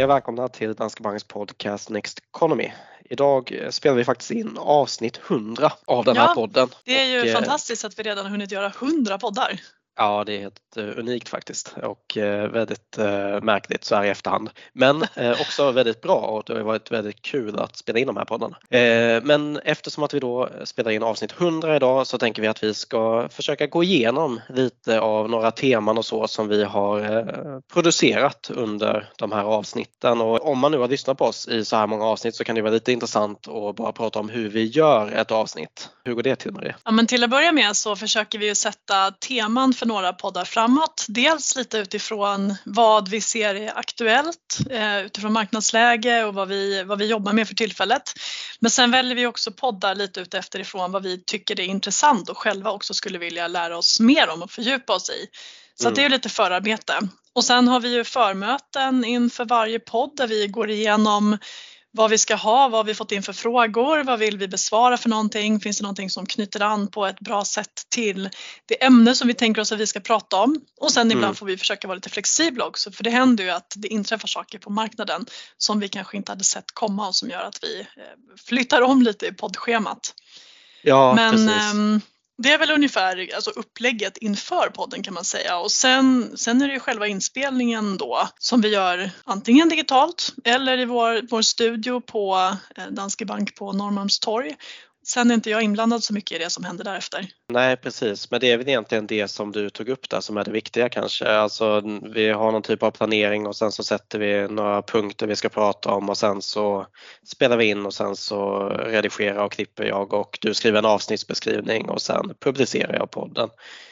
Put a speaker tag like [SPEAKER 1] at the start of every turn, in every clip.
[SPEAKER 1] Hej och välkomna till Danske Banks podcast Next Economy. Idag spelar vi faktiskt in avsnitt 100 av den här
[SPEAKER 2] Ja,
[SPEAKER 1] podden.
[SPEAKER 2] Det är ju
[SPEAKER 1] Och, eh,
[SPEAKER 2] fantastiskt att vi redan har hunnit göra 100 poddar.
[SPEAKER 1] Ja, det är helt eh, unikt faktiskt och eh, väldigt eh, märkligt så här i efterhand. Men också väldigt bra och det har varit väldigt kul att spela in de här poddarna. Men eftersom att vi då spelar in avsnitt 100 idag så tänker vi att vi ska försöka gå igenom lite av några teman och så som vi har producerat under de här avsnitten. Och om man nu har lyssnat på oss i så här många avsnitt så kan det vara lite intressant att bara prata om hur vi gör ett avsnitt. Hur går det till Marie?
[SPEAKER 2] Ja, men till att börja med så försöker vi ju sätta teman för några poddar framåt. Dels lite utifrån vad vi ser är aktuellt eh, utifrån marknadsläge och vad vi, vad vi jobbar med för tillfället. Men sen väljer vi också poddar lite utifrån vad vi tycker är intressant och själva också skulle vilja lära oss mer om och fördjupa oss i. Så att det är ju lite förarbete. Och sen har vi ju förmöten inför varje podd där vi går igenom vad vi ska ha, vad vi fått in för frågor, vad vill vi besvara för någonting, finns det någonting som knyter an på ett bra sätt till det ämne som vi tänker oss att vi ska prata om. Och sen ibland
[SPEAKER 1] Mm.
[SPEAKER 2] får vi försöka vara lite flexibla också för det händer ju att det inträffar saker på marknaden som vi kanske inte hade sett komma och som gör att vi eh, flyttar om lite i poddschemat.
[SPEAKER 1] Ja,
[SPEAKER 2] Men
[SPEAKER 1] precis
[SPEAKER 2] det är väl ungefär alltså, upplägget inför podden kan man säga och sen, sen är det ju själva inspelningen då som vi gör antingen digitalt eller i vår, vår studio på eh, Danske Bank på Norrmalmstorg. Sen är inte jag inblandad så mycket i det som händer därefter.
[SPEAKER 1] Nej precis, men det är väl egentligen det som du tog upp där som är det viktiga kanske. Alltså vi har någon typ av planering och sen så sätter vi några punkter vi ska prata om och sen så spelar vi in och sen så redigerar och klipper jag och du skriver en avsnittsbeskrivning och sen publicerar jag podden.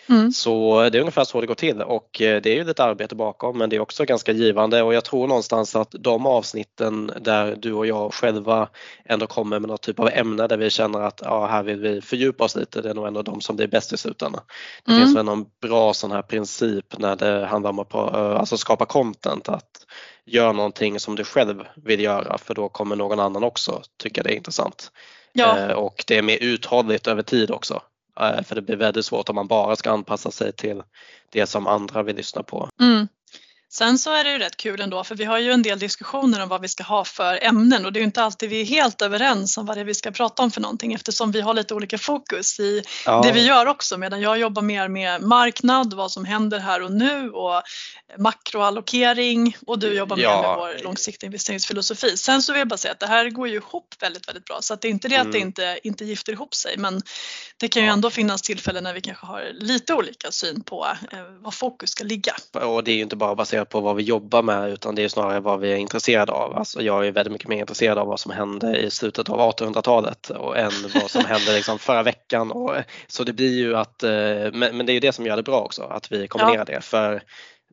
[SPEAKER 2] Mm.
[SPEAKER 1] Så det är ungefär så det går till och eh, det är ju lite arbete bakom men det är också ganska givande och jag tror någonstans att de avsnitten där du och jag själva ändå kommer med något typ av ämne där vi känner att ja, här vill vi fördjupa oss lite, det är nog ändå de som blir bäst i slutändan. Det
[SPEAKER 2] Mm.
[SPEAKER 1] finns väl någon bra sån här princip när det handlar om att eh, alltså skapa content att gör någonting som du själv vill göra för då kommer någon annan också tycka det är intressant.
[SPEAKER 2] Ja,
[SPEAKER 1] Eh, Och det är mer uthålligt över tid också. Eh, för det blir väldigt svårt om man bara ska anpassa sig till det som andra vill lyssna på.
[SPEAKER 2] mm. Sen så är det ju rätt kul ändå för vi har ju en del diskussioner om vad vi ska ha för ämnen och det är ju inte alltid vi är helt överens om vad det är vi ska prata om för någonting eftersom vi har lite olika fokus i
[SPEAKER 1] Ja,
[SPEAKER 2] det vi gör också medan jag jobbar mer med marknad, vad som händer här och nu och makroallokering och du jobbar mer
[SPEAKER 1] Ja.
[SPEAKER 2] med vår långsiktiga investeringsfilosofi. Sen så vill jag bara säga att det här går ju ihop väldigt, väldigt bra så att det är inte det att det
[SPEAKER 1] Mm.
[SPEAKER 2] inte, inte gifter ihop sig men det kan ju
[SPEAKER 1] Ja.
[SPEAKER 2] ändå finnas tillfällen när vi kanske har lite olika syn på eh, var fokus ska ligga.
[SPEAKER 1] och det är ju inte bara baserat på vad vi jobbar med utan det är snarare vad vi är intresserade av. Alltså jag är väldigt mycket mer intresserad av vad som hände i slutet av 1800-talet och än vad som hände liksom förra veckan. Och, så det blir ju att, eh, men, men det är ju det som gör det bra också, att vi kombinerar det. För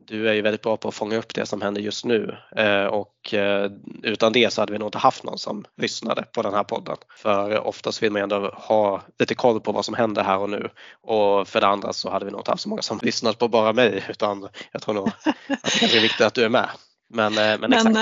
[SPEAKER 1] du är ju väldigt bra på att fånga upp det som händer just nu eh, och eh, utan det så hade vi nog inte haft någon som lyssnade på den här podden. För oftast vill man ju ändå ha lite koll på vad som händer här och nu och för det andra så hade vi nog inte haft så många som lyssnat på bara mig utan jag tror nog att det är viktigt att du är med. Men, eh, men, exakt.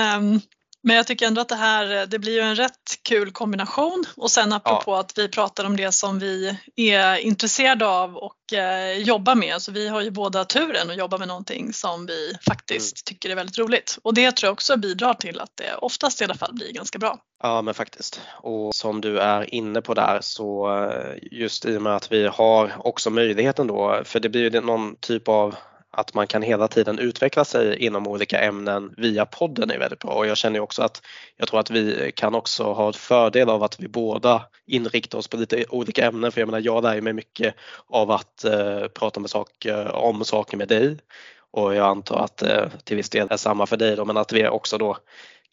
[SPEAKER 2] Men, jag tycker ändå att det här det blir ju en rätt kul kombination och sen apropå att vi pratar om det som vi är intresserade av och eh, jobbar med. Så vi har ju båda turen att jobba med någonting som vi faktiskt tycker är väldigt roligt och det tror jag också bidrar till att det oftast i alla fall blir ganska bra.
[SPEAKER 1] Ja men faktiskt. Och som du är inne på där så eh, just i och med att vi har också möjligheten då, för det blir ju någon typ av att man kan hela tiden utveckla sig inom olika ämnen via podden är väldigt bra. Och jag känner också att jag tror att vi kan också ha ett fördel av att vi båda inriktar oss på lite olika ämnen. För jag menar jag lär mig mycket av att eh, prata med saker, om saker med dig. Och jag antar att eh, till viss del är samma för dig då. Men att vi också då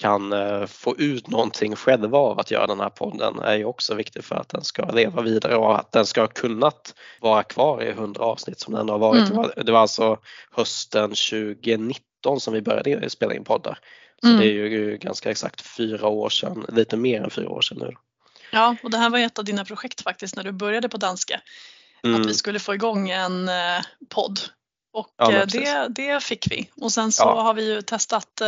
[SPEAKER 1] kan eh, få ut någonting själva av att göra den här podden är ju också viktigt för att den ska leva vidare och att den ska ha kunnat vara kvar i 100 avsnitt som den har varit.
[SPEAKER 2] Mm.
[SPEAKER 1] Det, var, alltså hösten 2019 som vi började spela in poddar. Så
[SPEAKER 2] Mm.
[SPEAKER 1] det är ju ganska exakt fyra år sedan, lite mer än fyra år sedan nu.
[SPEAKER 2] Ja, och det här var ett av dina projekt faktiskt när du började på Danske.
[SPEAKER 1] Mm.
[SPEAKER 2] Att vi skulle få igång en eh, podd. Och
[SPEAKER 1] Ja,
[SPEAKER 2] eh, det, det fick vi. Och sen så
[SPEAKER 1] Ja.
[SPEAKER 2] har vi ju testat eh,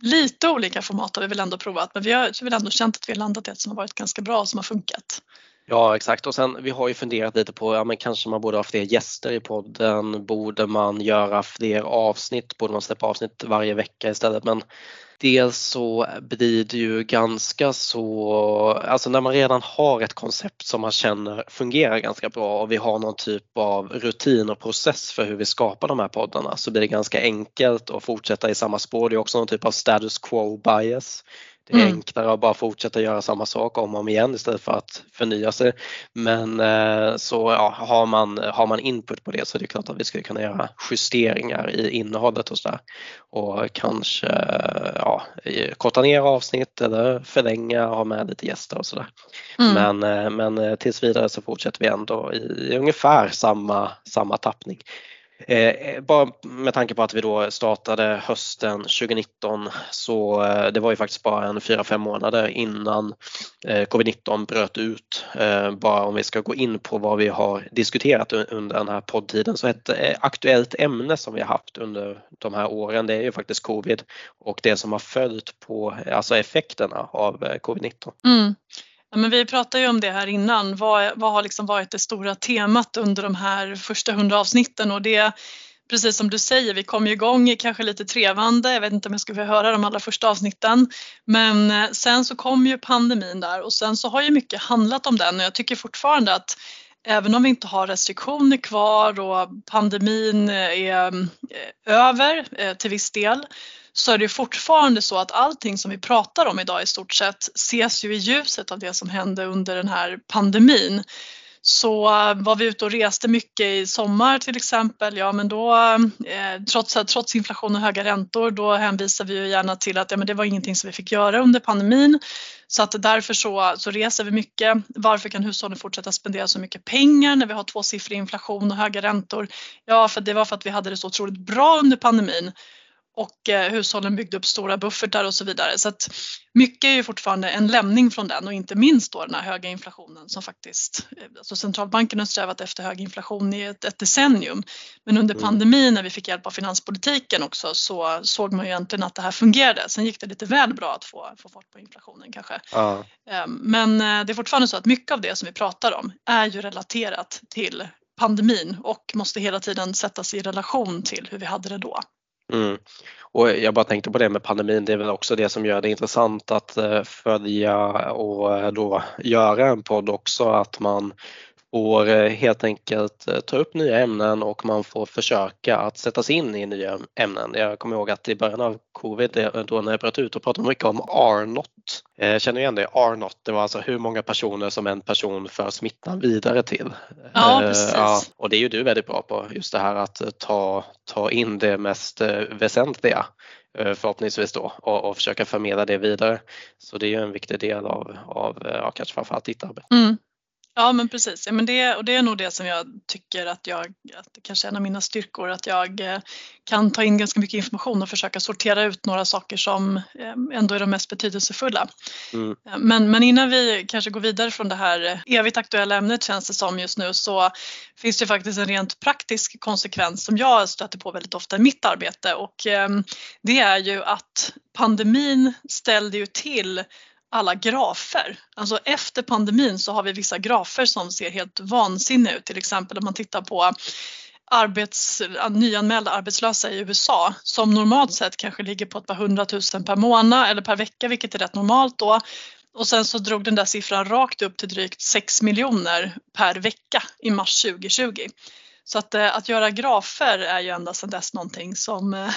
[SPEAKER 2] lite olika format har vi väl ändå provat. Men vi har väl ändå känt att vi har landat i ett som har varit ganska bra och som har funkat.
[SPEAKER 1] Ja exakt och sen vi har ju funderat lite på, ja men kanske man borde ha fler gäster i podden, borde man göra fler avsnitt, borde man släppa avsnitt varje vecka istället men dels så blir det ju ganska så, alltså när man redan har ett koncept som man känner fungerar ganska bra och vi har någon typ av rutin och process för hur vi skapar de här poddarna så blir det ganska enkelt att fortsätta i samma spår. Det är också någon typ av status quo bias. Det är mm. enklare att bara fortsätta göra samma sak om och om igen istället för att förnya sig. Men eh, så ja, har, man, har man input på det så är det klart att vi skulle kunna göra justeringar i innehållet och sådär. Och kanske ja, korta ner avsnitt eller förlänga, ha med lite gäster och sådär. Mm. Men, eh, men eh, tills vidare så fortsätter vi ändå i ungefär samma, samma tappning. Eh, eh, bara med tanke på att vi då startade hösten 2019 så eh, det var ju faktiskt bara en 4-5 månader innan eh, covid-19 bröt ut. Eh, bara om vi ska gå in på vad vi har diskuterat under den här poddtiden så ett eh, aktuellt ämne som vi har haft under de här åren det är ju faktiskt covid och det som har följt på alltså effekterna av eh, covid-19.
[SPEAKER 2] Mm. Ja, men vi pratade ju om det här innan. Vad, vad har liksom varit det stora temat under de här första hundra avsnitten och det precis som du säger, vi kom ju igång kanske lite trevande. Jag vet inte om jag skulle vilja höra de allra första avsnitten. Men eh, sen så kom ju pandemin där och sen så har ju mycket handlat om den och jag tycker fortfarande att även om vi inte har restriktioner kvar och pandemin eh, är mm, eh, över till viss del så är det fortfarande så att allting som vi pratar om idag i stort sett ses ju i ljuset av det som hände under den här pandemin. Så eh, var vi ute och reste mycket i sommar till exempel, ja men då eh, trots, trots inflation och höga räntor då hänvisar vi ju gärna till att ja, men det var ingenting som vi fick göra under pandemin. Så att därför så, så reser vi mycket. Varför kan hushållen fortsätta spendera så mycket pengar när vi har tvåsiffrig inflation och höga räntor? Ja, för det var för att vi hade det så otroligt bra under pandemin och eh, hushållen byggde upp stora buffertar och så vidare. Så att mycket är ju fortfarande en lämning från den och inte minst då den här höga inflationen som faktiskt, eh, alltså centralbanken har strävat efter hög inflation i ett, ett decennium. Men under mm. pandemin när vi fick hjälp av finanspolitiken också så såg man ju egentligen att det här fungerade. Sen gick det lite väl bra att få, få fart på inflationen kanske. Ja. Ehm, men eh, det är fortfarande så att mycket av det som vi pratar om är ju relaterat till pandemin och måste hela tiden sättas i relation till hur vi hade det då.
[SPEAKER 1] Mm. Och jag bara tänkte på det med pandemin, det är väl också det som gör det intressant att eh, följa och eh, då göra en podd också, att man får eh, helt enkelt eh, ta upp nya ämnen och man får försöka att sätta sig in i nya ämnen. Jag kommer ihåg att i början av covid, då när jag bröt ut, och pratade mycket om R-not. Känner igen det, R-not, det var alltså hur många personer som en person för smittan vidare till.
[SPEAKER 2] Ja, precis. Ja,
[SPEAKER 1] och det är ju du väldigt bra på, just det här att ta, ta in det mest väsentliga förhoppningsvis då och, och försöka förmedla det vidare. Så det är ju en viktig del av, av ja, kanske framförallt ditt arbete.
[SPEAKER 2] Mm. Ja men precis, ja, men det, och det är nog det som jag tycker att jag, att det kanske är en av mina styrkor, att jag eh, kan ta in ganska mycket information och försöka sortera ut några saker som eh, ändå är de mest betydelsefulla. Mm. Eh, men, men innan vi kanske går vidare från det här evigt aktuella ämnet känns det som just nu så finns det faktiskt en rent praktisk konsekvens som jag stöter på väldigt ofta i mitt arbete och det är ju att pandemin ställde ju till alla grafer. Alltså efter pandemin så har vi vissa grafer som ser helt vansinniga ut. Till exempel om man tittar på arbets, nyanmälda arbetslösa i USA som normalt sett kanske ligger på ett par hundratusen per månad eller per vecka vilket är rätt normalt då. Och sen så drog den där siffran rakt upp till drygt 6 miljoner per vecka i mars 2020. Så att, eh, att göra grafer är ju ända sedan dess någonting som eh,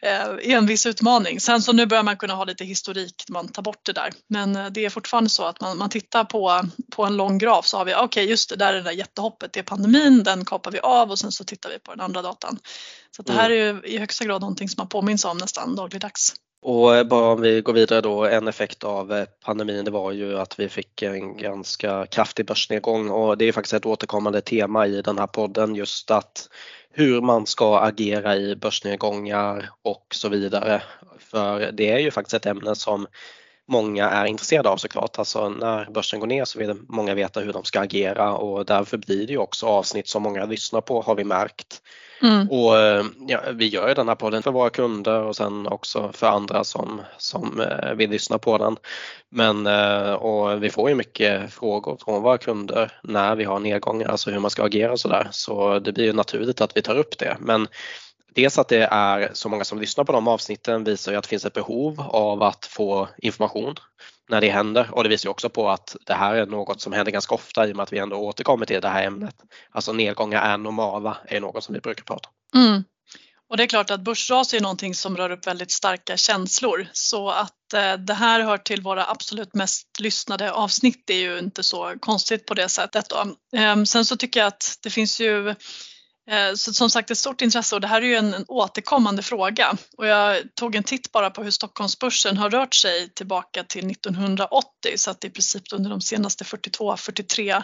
[SPEAKER 2] är en viss utmaning. Sen så nu börjar man kunna ha lite historik man tar bort det där. Men eh, det är fortfarande så att man, man tittar på, på en lång graf så har vi, okej okay, just det där är det där jättehoppet, det är pandemin, den kapar vi av och sen så tittar vi på den andra datan. Så det här mm. är ju i högsta grad någonting som man påminns om nästan dagligdags.
[SPEAKER 1] Och eh, bara om vi går vidare då, en effekt av eh, pandemin det var ju att vi fick en ganska kraftig börsnedgång och det är faktiskt ett återkommande tema i den här podden just att hur man ska agera i börsnedgångar och så vidare. För det är ju faktiskt ett ämne som många är intresserade av såklart. Alltså när börsen går ner så vill många veta hur de ska agera och därför blir det ju också avsnitt som många lyssnar på har vi märkt Mm. Och eh, ja, vi gör ju den här podden för våra kunder och sen också för andra som, som eh, vill lyssna på den. Men eh, och vi får ju mycket frågor från våra kunder när vi har nedgångar, alltså hur man ska agera och sådär. Så det blir ju naturligt att vi tar upp det. Men dels att det är så många som lyssnar på de avsnitten visar ju att det finns ett behov av att få information när det händer och det visar också på att det här är något som händer ganska ofta i och med att vi ändå återkommer till det här ämnet. Alltså nedgångar är normala är något som vi brukar prata
[SPEAKER 2] om. Mm. Och det är klart att börsras är någonting som rör upp väldigt starka känslor så att eh, det här hör till våra absolut mest lyssnade avsnitt är ju inte så konstigt på det sättet. Då. Eh, sen så tycker jag att det finns ju eh, Eh, så som sagt ett stort intresse och det här är ju en, en återkommande fråga. Och jag tog en titt bara på hur Stockholmsbörsen har rört sig tillbaka till 1980 så att det i princip under de senaste 42-43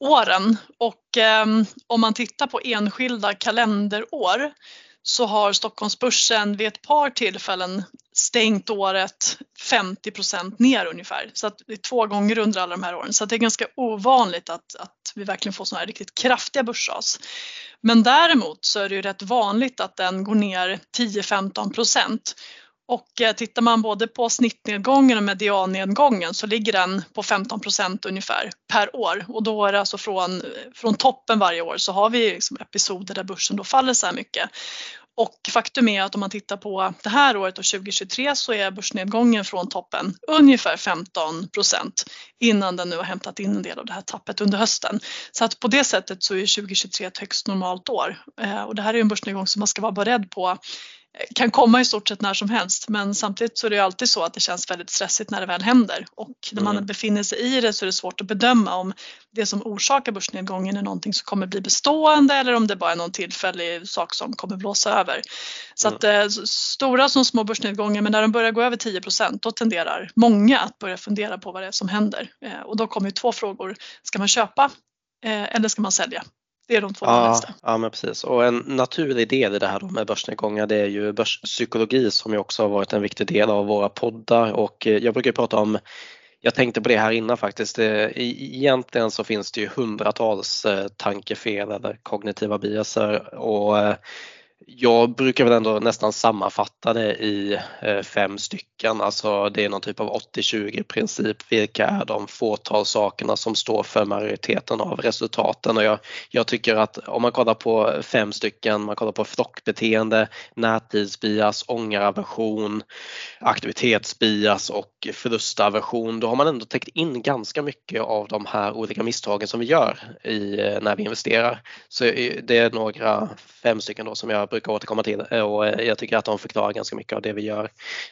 [SPEAKER 2] åren. Och eh, om man tittar på enskilda kalenderår så har Stockholmsbörsen vid ett par tillfällen stängt året 50% ner ungefär. Så att det är två gånger under alla de här åren. Så det är ganska ovanligt att, att vi verkligen får sådana här riktigt kraftiga börsras. Men däremot så är det ju rätt vanligt att den går ner 10-15 procent. Och eh, tittar man både på snittnedgången och mediannedgången så ligger den på 15 procent ungefär per år och då är det alltså från, från toppen varje år så har vi liksom episoder där börsen då faller så här mycket. Och faktum är att om man tittar på det här året och 2023 så är börsnedgången från toppen ungefär 15 procent innan den nu har hämtat in en del av det här tappet under hösten. Så att på det sättet så är 2023 ett högst normalt år eh, och det här är en börsnedgång som man ska vara beredd på kan komma i stort sett när som helst men samtidigt så är det alltid så att det känns väldigt stressigt när det väl händer och när man mm. befinner sig i det så är det svårt att bedöma om det som orsakar börsnedgången är någonting som kommer bli bestående eller om det bara är någon tillfällig sak som kommer blåsa över. Så mm. att eh, stora som små börsnedgångar men när de börjar gå över 10% då tenderar många att börja fundera på vad det är som händer eh, och då kommer två frågor. Ska man köpa eh, eller ska man sälja? Det är de två
[SPEAKER 1] ja, Ja, men precis. Och en naturlig del i det här med börsnedgångar det är ju börspsykologi som ju också har varit en viktig del av våra poddar och eh, jag brukar prata om jag tänkte på det här innan faktiskt. Egentligen så finns det ju hundratals eh, tankefel eller kognitiva biaser och eh, jag brukar väl ändå nästan sammanfatta det i eh, fem stycken, alltså det är någon typ av 80-20 princip. Vilka är de fåtal sakerna som står för majoriteten av resultaten? Och jag, jag tycker att om man kollar på fem stycken, man kollar på flockbeteende, närtidsbias, ångeraversion, aktivitetsbias och förlustaversion, då har man ändå täckt in ganska mycket av de här olika misstagen som vi gör i, eh, när vi investerar. Så det är några fem stycken då som jag brukar återkomma till och eh, jag tycker att de förklarar ganska mycket av det vi gör.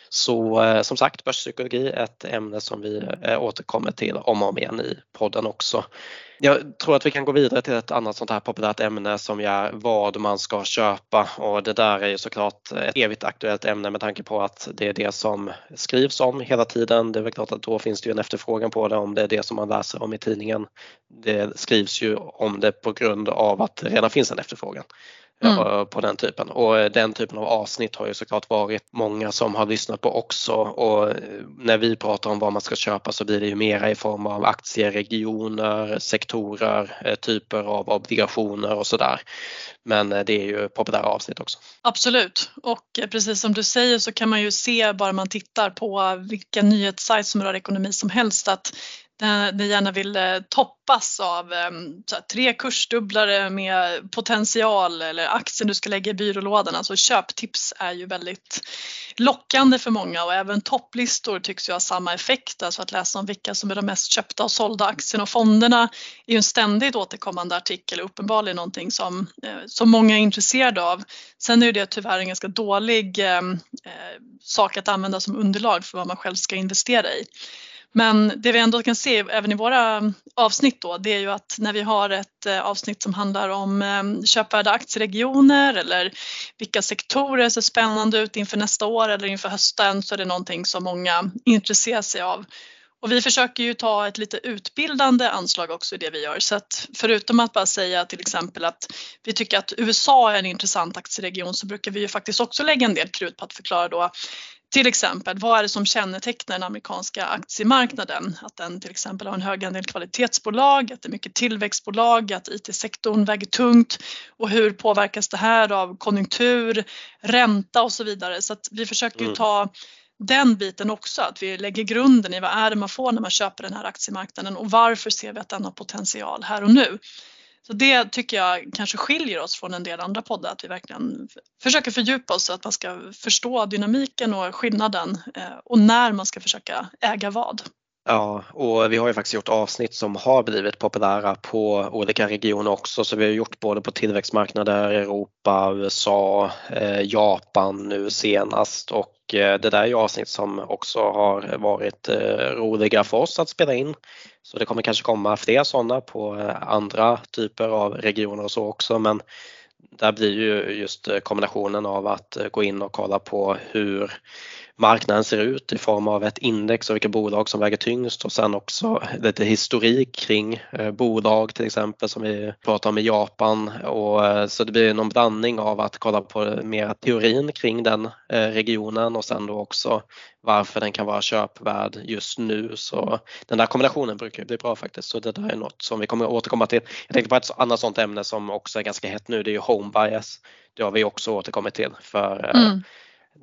[SPEAKER 1] Så eh, som sagt, börspsykologi är ett ämne som vi eh, återkommer till om och om igen i podden också. Jag tror att vi kan gå vidare till ett annat sånt här populärt ämne som är vad man ska köpa och det där är ju såklart ett evigt aktuellt ämne med tanke på att det är det som skrivs om hela tiden. Det är väl klart att då finns det ju en efterfrågan på det om det är det som man läser om i tidningen. Det skrivs ju om det på grund av att det redan finns en efterfrågan. Mm. på den typen och eh, den typen av avsnitt har ju såklart varit många som har lyssnat på också och eh, när vi pratar om vad man ska köpa så blir det ju mera i form av aktier, regioner, sektorer, eh, typer av obligationer och sådär. Men det är ju populära avsnitt också.
[SPEAKER 2] Absolut och precis som du säger så kan man ju se bara man tittar på vilka nyhetssajter som rör ekonomi som helst att Eh, den gärna vill eh, toppas av eh, här, tre kursdubblare med potential eller aktien du ska lägga i byrålådan. Alltså köptips är ju väldigt lockande för många och även topplistor tycks ju ha samma effekt. Alltså att läsa om vilka som är de mest köpta och sålda aktierna och fonderna är ju en ständigt återkommande artikel och uppenbarligen någonting som, som många är intresserade av. Sen är det tyvärr en ganska dålig eh, sak att använda som underlag för vad man själv ska investera i. Men det vi ändå kan se även i våra mm, avsnitt då, det är ju att när vi har ett eh, avsnitt som handlar om mm, köpvärda aktieregioner eller vilka sektorer ser spännande ut inför nästa år eller inför hösten så är det någonting som många intresserar sig av. Och vi försöker ju ta ett lite utbildande anslag också i det vi gör så att förutom att bara säga till exempel att vi tycker att USA är en intressant aktieregion så brukar vi ju faktiskt också lägga en del krut på att förklara då till exempel, vad är det som kännetecknar den amerikanska aktiemarknaden? Att den till exempel har en hög andel kvalitetsbolag, att det är mycket tillväxtbolag, att IT-sektorn väger tungt och hur påverkas det här av konjunktur, ränta och så vidare. Så att vi försöker mm. ta den biten också, att vi lägger grunden i vad är det man får när man köper den här aktiemarknaden och varför ser vi att den har potential här och nu. Så det tycker jag kanske skiljer oss från en del andra poddar, att vi verkligen försöker fördjupa oss så att man ska förstå dynamiken och skillnaden eh, och när man ska försöka äga vad.
[SPEAKER 1] Ja, och vi har ju faktiskt gjort avsnitt som har blivit populära på olika regioner också. Så vi har gjort både på tillväxtmarknader, Europa, USA, eh, Japan nu senast och Eh, det där är ju avsnitt som också har varit eh, roliga för oss att spela in. Så det kommer kanske komma fler sådana på eh, andra typer av regioner och så också men där blir ju just kombinationen av att gå in och kolla på hur marknaden ser ut i form av ett index och vilka bolag som väger tyngst och sen också lite historik kring eh, bolag till exempel som vi pratar om i Japan. Och eh, så det blir någon blandning av att kolla på mer teorin kring den eh, regionen och sen då också varför den kan vara köpvärd just nu. Så den där kombinationen brukar bli bra faktiskt. Så det där är något som vi kommer återkomma till. Jag tänkte på ett annat sånt ämne som också är ganska hett nu. Det är ju home bias. Det har vi också återkommit till för mm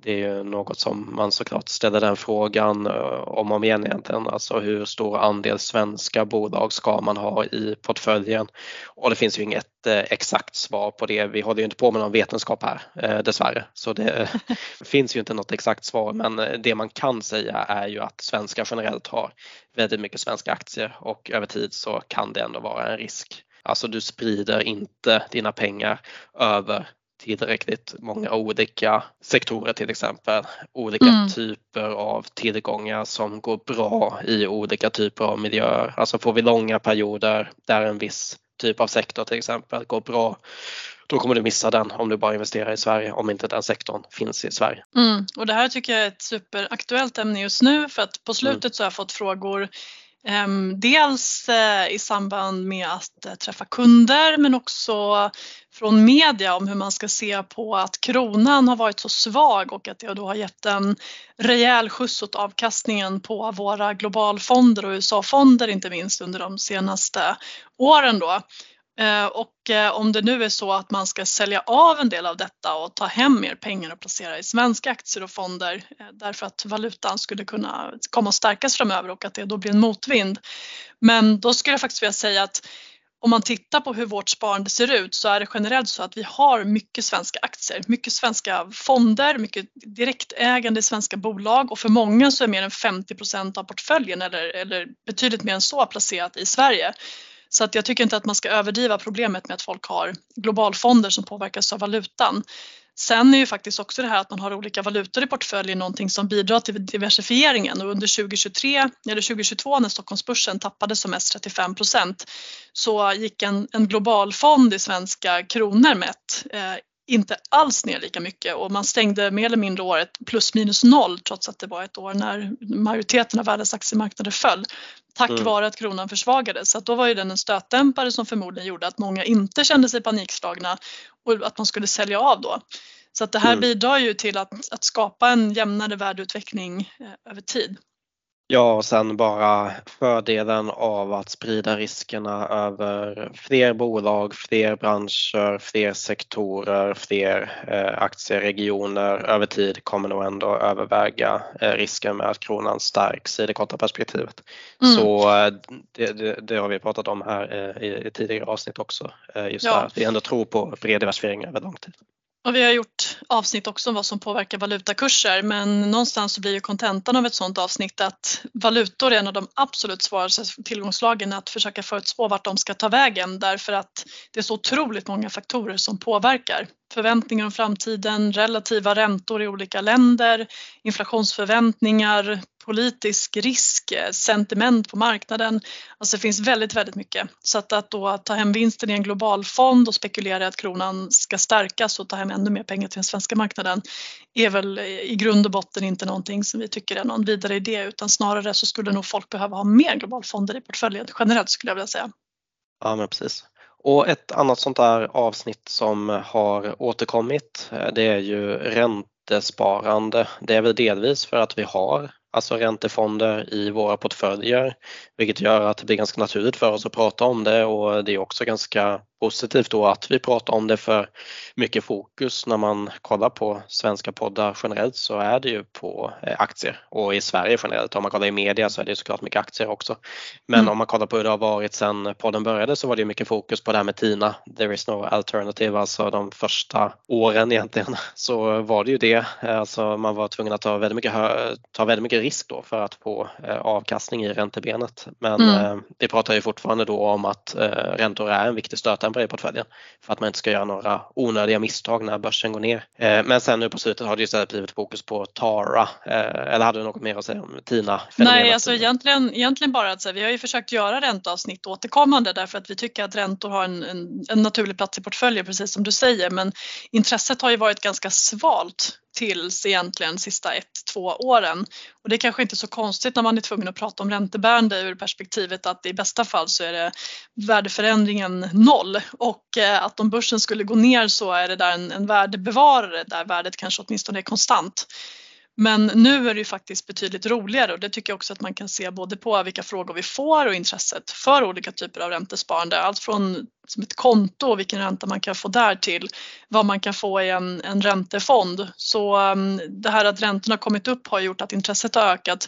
[SPEAKER 1] det är ju något som man såklart ställer den frågan eh, om och om igen egentligen. Alltså hur stor andel svenska bolag ska man ha i portföljen? Och det finns ju inget eh, exakt svar på det. Vi håller ju inte på med någon vetenskap här eh, dessvärre. Så det finns ju inte något exakt svar men det man kan säga är ju att svenskar generellt har väldigt mycket svenska aktier och över tid så kan det ändå vara en risk. Alltså du sprider inte dina pengar över tillräckligt många olika sektorer till exempel. Olika mm. typer av tillgångar som går bra i olika typer av miljöer. Alltså får vi långa perioder där en viss typ av sektor till exempel går bra då kommer du missa den om du bara investerar i Sverige om inte den sektorn finns i Sverige.
[SPEAKER 2] Mm. Och det här tycker jag är ett superaktuellt ämne just nu för att på slutet mm. så har jag fått frågor Ehm, dels eh, i samband med att eh, träffa kunder men också från media om hur man ska se på att kronan har varit så svag och att det då har gett en rejäl skjuts åt avkastningen på våra globalfonder och USA-fonder inte minst under de senaste åren då. Eh, och eh, om det nu är så att man ska sälja av en del av detta och ta hem mer pengar och placera i svenska aktier och fonder eh, därför att valutan skulle kunna komma att stärkas framöver och att det då blir en motvind. Men då skulle jag faktiskt vilja säga att om man tittar på hur vårt sparande ser ut så är det generellt så att vi har mycket svenska aktier, mycket svenska fonder, mycket direktägande i svenska bolag och för många så är mer än 50% av portföljen eller, eller betydligt mer än så placerat i Sverige. Så att jag tycker inte att man ska överdriva problemet med att folk har globalfonder som påverkas av valutan. Sen är ju faktiskt också det här att man har olika valutor i portföljen någonting som bidrar till diversifieringen. Och under 2023 eller 2022 när Stockholmsbörsen tappade som mest 35 procent så gick en, en globalfond i svenska kronor mätt eh, inte alls ner lika mycket. Och man stängde mer eller mindre året plus minus noll trots att det var ett år när majoriteten av världens aktiemarknader föll tack mm. vare att kronan försvagades. Så då var ju den en stötdämpare som förmodligen gjorde att många inte kände sig panikslagna och att man skulle sälja av då. Så att det här mm. bidrar ju till att, att skapa en jämnare värdeutveckling eh, över tid.
[SPEAKER 1] Ja, och sen bara fördelen av att sprida riskerna över fler bolag, fler branscher, fler sektorer, fler eh, aktieregioner över tid kommer nog ändå överväga eh, risken med att kronan stärks i det korta perspektivet. Mm. Så eh, det, det, det, har vi pratat om här i, i tidigare avsnitt också, just ja. det här att vi ändå tror på bred diversifiering över lång tid.
[SPEAKER 2] Och vi har gjort avsnitt också om vad som påverkar valutakurser men någonstans så blir ju kontentan av ett sådant avsnitt att valutor är en av de absolut svåraste tillgångslagen att försöka förutspå vart de ska ta vägen därför att det är så otroligt många faktorer som påverkar. Förväntningar om framtiden, relativa räntor i olika länder, inflationsförväntningar, politisk risk, eh, sentiment på marknaden. Alltså det finns väldigt, väldigt mycket. Så att, att då ta hem vinsten i en global fond och spekulera i att kronan ska stärkas och ta hem ännu mer pengar till den svenska marknaden är väl eh, i grund och botten inte någonting som vi tycker är någon vidare idé utan snarare så skulle nog folk behöva ha mer globalfonder i portföljen generellt skulle jag vilja säga.
[SPEAKER 1] Ja men precis. Och ett annat sånt där avsnitt som har återkommit eh, det är ju räntesparande. Det är väl delvis för att vi har alltså räntefonder i våra portföljer, vilket gör att det blir ganska naturligt för oss att prata om det och det är också ganska positivt då att vi pratar om det för mycket fokus när man kollar på svenska poddar generellt så är det ju på eh, aktier och i Sverige generellt. Om man kollar i media så är det såklart mycket aktier också. Men mm. om man kollar på hur det har varit sedan podden började så var det mycket fokus på det här med TINA, there is no alternative, alltså de första åren egentligen så var det ju det. Alltså man var tvungen att ta väldigt mycket, ta väldigt mycket risk då för att få eh, avkastning i räntebenet. Men mm. vi pratar ju fortfarande då om att räntor är en viktig stötdämpare i portföljen för att man inte ska göra några onödiga misstag när börsen går ner. Eh, men sen nu på slutet har det istället blivit fokus på Tara. Eh, eller hade du något mer att säga om Tina?
[SPEAKER 2] Nej, alltså egentligen, egentligen bara att säga, vi har ju försökt göra ränteavsnitt återkommande därför att vi tycker att räntor har en, en, en naturlig plats i portföljen precis som du säger men intresset har ju varit ganska svalt tills egentligen sista ett, två åren. Och det är kanske inte så konstigt när man är tvungen att prata om räntebärande ur perspektivet att i bästa fall så är det värdeförändringen noll och eh, att om börsen skulle gå ner så är det där en, en värdebevarare där värdet kanske åtminstone är konstant. Men nu är det ju faktiskt betydligt roligare och det tycker jag också att man kan se både på vilka frågor vi får och intresset för olika typer av räntesparande. Allt från som ett konto och vilken ränta man kan få där till vad man kan få i en, en räntefond. Så um, det här att räntorna kommit upp har gjort att intresset har ökat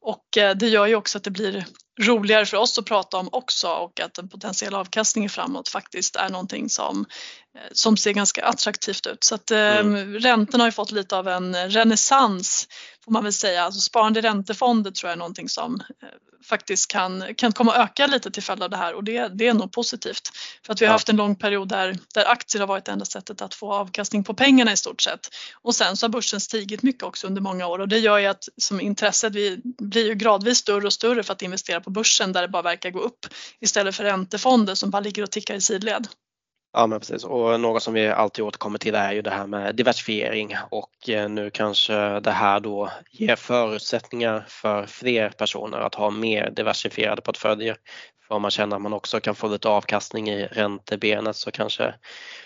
[SPEAKER 2] och eh, det gör ju också att det blir roligare för oss att prata om också och att en potentiell avkastning framåt faktiskt är någonting som, eh, som ser ganska attraktivt ut. Så att mm. eh, räntorna har ju fått lite av en renässans får man väl säga. Alltså sparande i räntefonder tror jag är någonting som eh, faktiskt kan, kan komma att öka lite till följd av det här och det, det är nog positivt. För att vi har haft en lång period där, där aktier har varit det enda sättet att få avkastning på pengarna i stort sett. Och sen så har börsen stigit mycket också under många år och det gör ju att som intresset vi blir ju gradvis större och större för att investera på börsen där det bara verkar gå upp istället för räntefonder som bara ligger och tickar i sidled.
[SPEAKER 1] Ja men precis och något som vi alltid återkommer till är ju det här med diversifiering och eh, nu kanske det här då ger förutsättningar för fler personer att ha mer diversifierade portföljer. För om man känner att man också kan få lite avkastning i räntebenet så kanske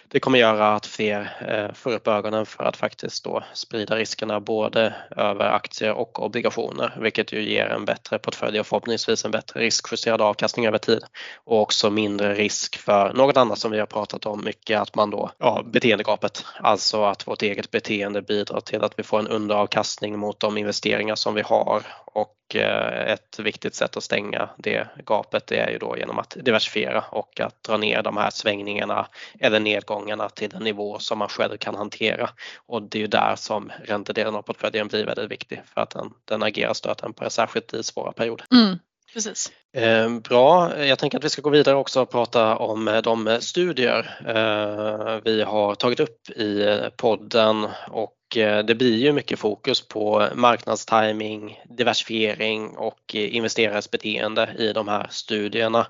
[SPEAKER 1] det kommer göra att fler eh, får upp ögonen för att faktiskt då sprida riskerna både över aktier och obligationer vilket ju ger en bättre portfölj och förhoppningsvis en bättre riskjusterad avkastning över tid och också mindre risk för något annat som vi har pratat om mycket att man då, ja beteendegapet, alltså att vårt eget beteende bidrar till att vi får en underavkastning mot de investeringar som vi har och ett viktigt sätt att stänga det gapet är ju då genom att diversifiera och att dra ner de här svängningarna eller nedgångarna till en nivå som man själv kan hantera. Och det är ju där som räntedelen av portföljen blir väldigt viktig för att den, den agerar stötdämpare särskilt i svåra perioder.
[SPEAKER 2] Mm. Precis.
[SPEAKER 1] Eh, bra, jag tänker att vi ska gå vidare också och prata om de studier eh, vi har tagit upp i podden och Eh, Eh, det blir ju mycket fokus på marknadstiming, diversifiering och eh, investerares beteende i de här studierna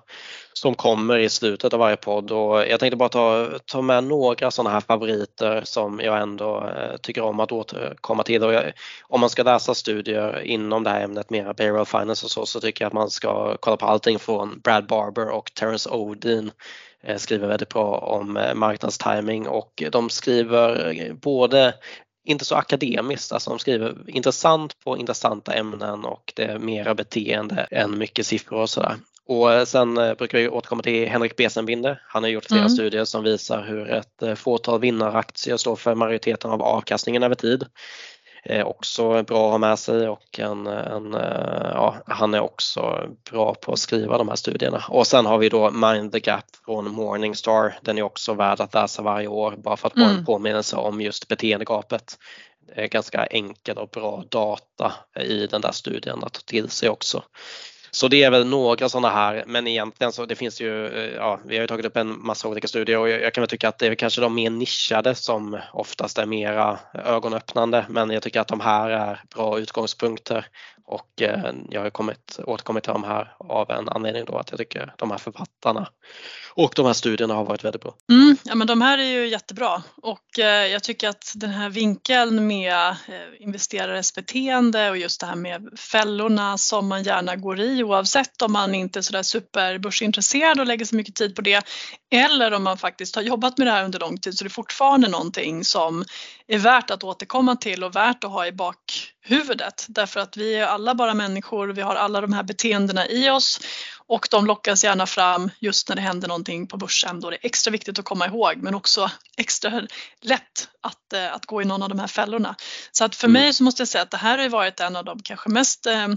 [SPEAKER 1] som kommer i slutet av varje podd och jag tänkte bara ta, ta med några sådana här favoriter som jag ändå eh, tycker om att återkomma till. Och jag, om man ska läsa studier inom det här ämnet, mera payroll finance och så, så tycker jag att man ska kolla på allting från Brad Barber och Terence Odin skriver väldigt bra om marknadstiming och de skriver både inte så akademiskt, alltså de skriver intressant på intressanta ämnen och det är mera beteende än mycket siffror och sådär. Och sen eh, brukar vi återkomma till Henrik Besenbinder. Han har gjort flera mm. studier som visar hur ett eh, fåtal vinnaraktier står för majoriteten av avkastningen över tid. Eh, också bra att ha med sig och en, en, eh, ja, han är också bra på att skriva de här studierna. Och sen har vi då Mind the Gap från Morningstar. Den är också värd att läsa varje år bara för att få mm. en påminnelse om just beteendegapet. Det är ganska enkel och bra data i den där studien att ta till sig också. Så det är väl några sådana här, men egentligen så det finns ju, eh, ja, vi har ju tagit upp en massa olika studier och jag, jag kan väl tycka att det är kanske de mer nischade som oftast är mera ögonöppnande, men jag tycker att de här är bra utgångspunkter och eh, jag har kommit, återkommit till de här av en anledning då att jag tycker de här författarna och de här studierna har varit väldigt bra.
[SPEAKER 2] Mm, ja men de här är ju jättebra och eh, jag tycker att den här vinkeln med eh, investerares beteende och just det här med fällorna som man gärna går i oavsett om man inte är sådär superbörsintresserad och lägger så mycket tid på det eller om man faktiskt har jobbat med det här under lång tid så det är fortfarande någonting som är värt att återkomma till och värt att ha i bakhuvudet därför att vi är alla bara människor, vi har alla de här beteendena i oss och de lockas gärna fram just när det händer någonting på börsen då det är extra viktigt att komma ihåg men också extra lätt att, eh, att gå i någon av de här fällorna. Så att för mm. mig så måste jag säga att det här har varit en av de kanske mest eh,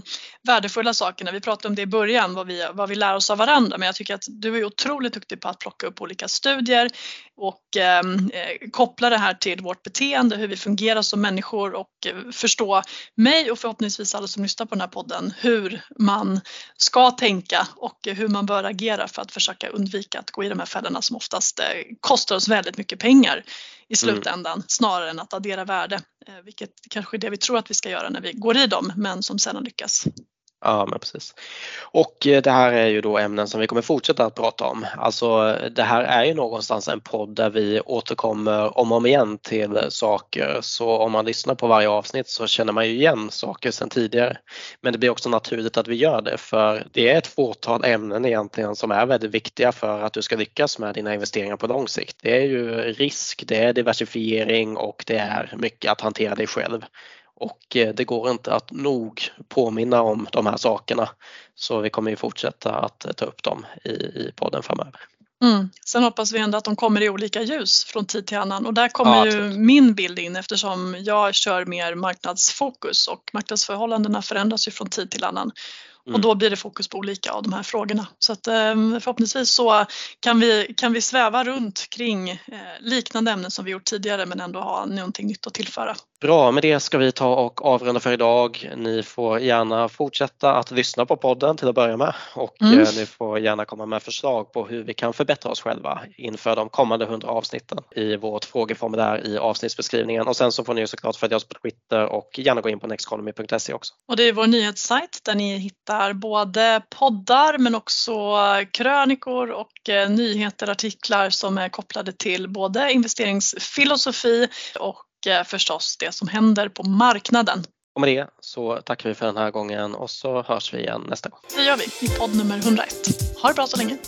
[SPEAKER 2] värdefulla sakerna. Vi pratade om det i början, vad vi, vad vi lär oss av varandra, men jag tycker att du är otroligt duktig på att plocka upp olika studier och ehm, eh, koppla det här till vårt beteende, hur vi fungerar som människor och eh, förstå mig och förhoppningsvis alla som lyssnar på den här podden hur man ska tänka och hur man bör agera för att försöka undvika att gå i de här fällorna som oftast eh, kostar oss väldigt mycket pengar i mm. slutändan mm. snarare än att addera värde, eh, vilket kanske är det vi tror att vi ska göra när vi går i dem men som sedan lyckas.
[SPEAKER 1] Ja, men precis. Och eh, det här är ju då ämnen som vi kommer fortsätta att prata om. Alltså det här är ju någonstans en podd där vi återkommer om och om igen till saker. Så om man lyssnar på varje avsnitt så känner man ju igen saker sedan tidigare. Men det blir också naturligt att vi gör det för det är ett fåtal ämnen egentligen som är väldigt viktiga för att du ska lyckas med dina investeringar på lång sikt. Det är ju risk, det är diversifiering och det är mycket att hantera dig själv och eh, det går inte att nog påminna om de här sakerna. Så vi kommer ju fortsätta att eh, ta upp dem i, i podden framöver.
[SPEAKER 2] Mm. Sen hoppas vi ändå att de kommer i olika ljus från tid till annan och där kommer ja, ju min bild in eftersom jag kör mer marknadsfokus och marknadsförhållandena förändras ju från tid till annan. Mm. Och då blir det fokus på olika av de här frågorna. Så att, ehm, förhoppningsvis så kan vi, kan vi sväva runt kring eh, liknande ämnen som vi gjort tidigare men ändå ha någonting nytt att tillföra.
[SPEAKER 1] Bra, med det ska vi ta och avrunda för idag. Ni får gärna fortsätta att lyssna på podden till att börja med och mm. Eh, ni får gärna komma med förslag på hur vi kan förbättra oss själva inför de kommande 100 avsnitten i vårt frågeformulär i avsnittsbeskrivningen och sen så får ni såklart följa oss på Twitter och gärna gå in på nexteconomy.se också.
[SPEAKER 2] Och det är vår nyhetssajt där ni hittar både poddar men också krönikor och eh, nyheter, artiklar som är kopplade till både investeringsfilosofi och Eh, förstås det som händer på marknaden.
[SPEAKER 1] Och med det så tackar vi för den här gången och så hörs vi igen nästa gång.
[SPEAKER 2] Det gör vi i podd nummer 101. Ha det bra så länge!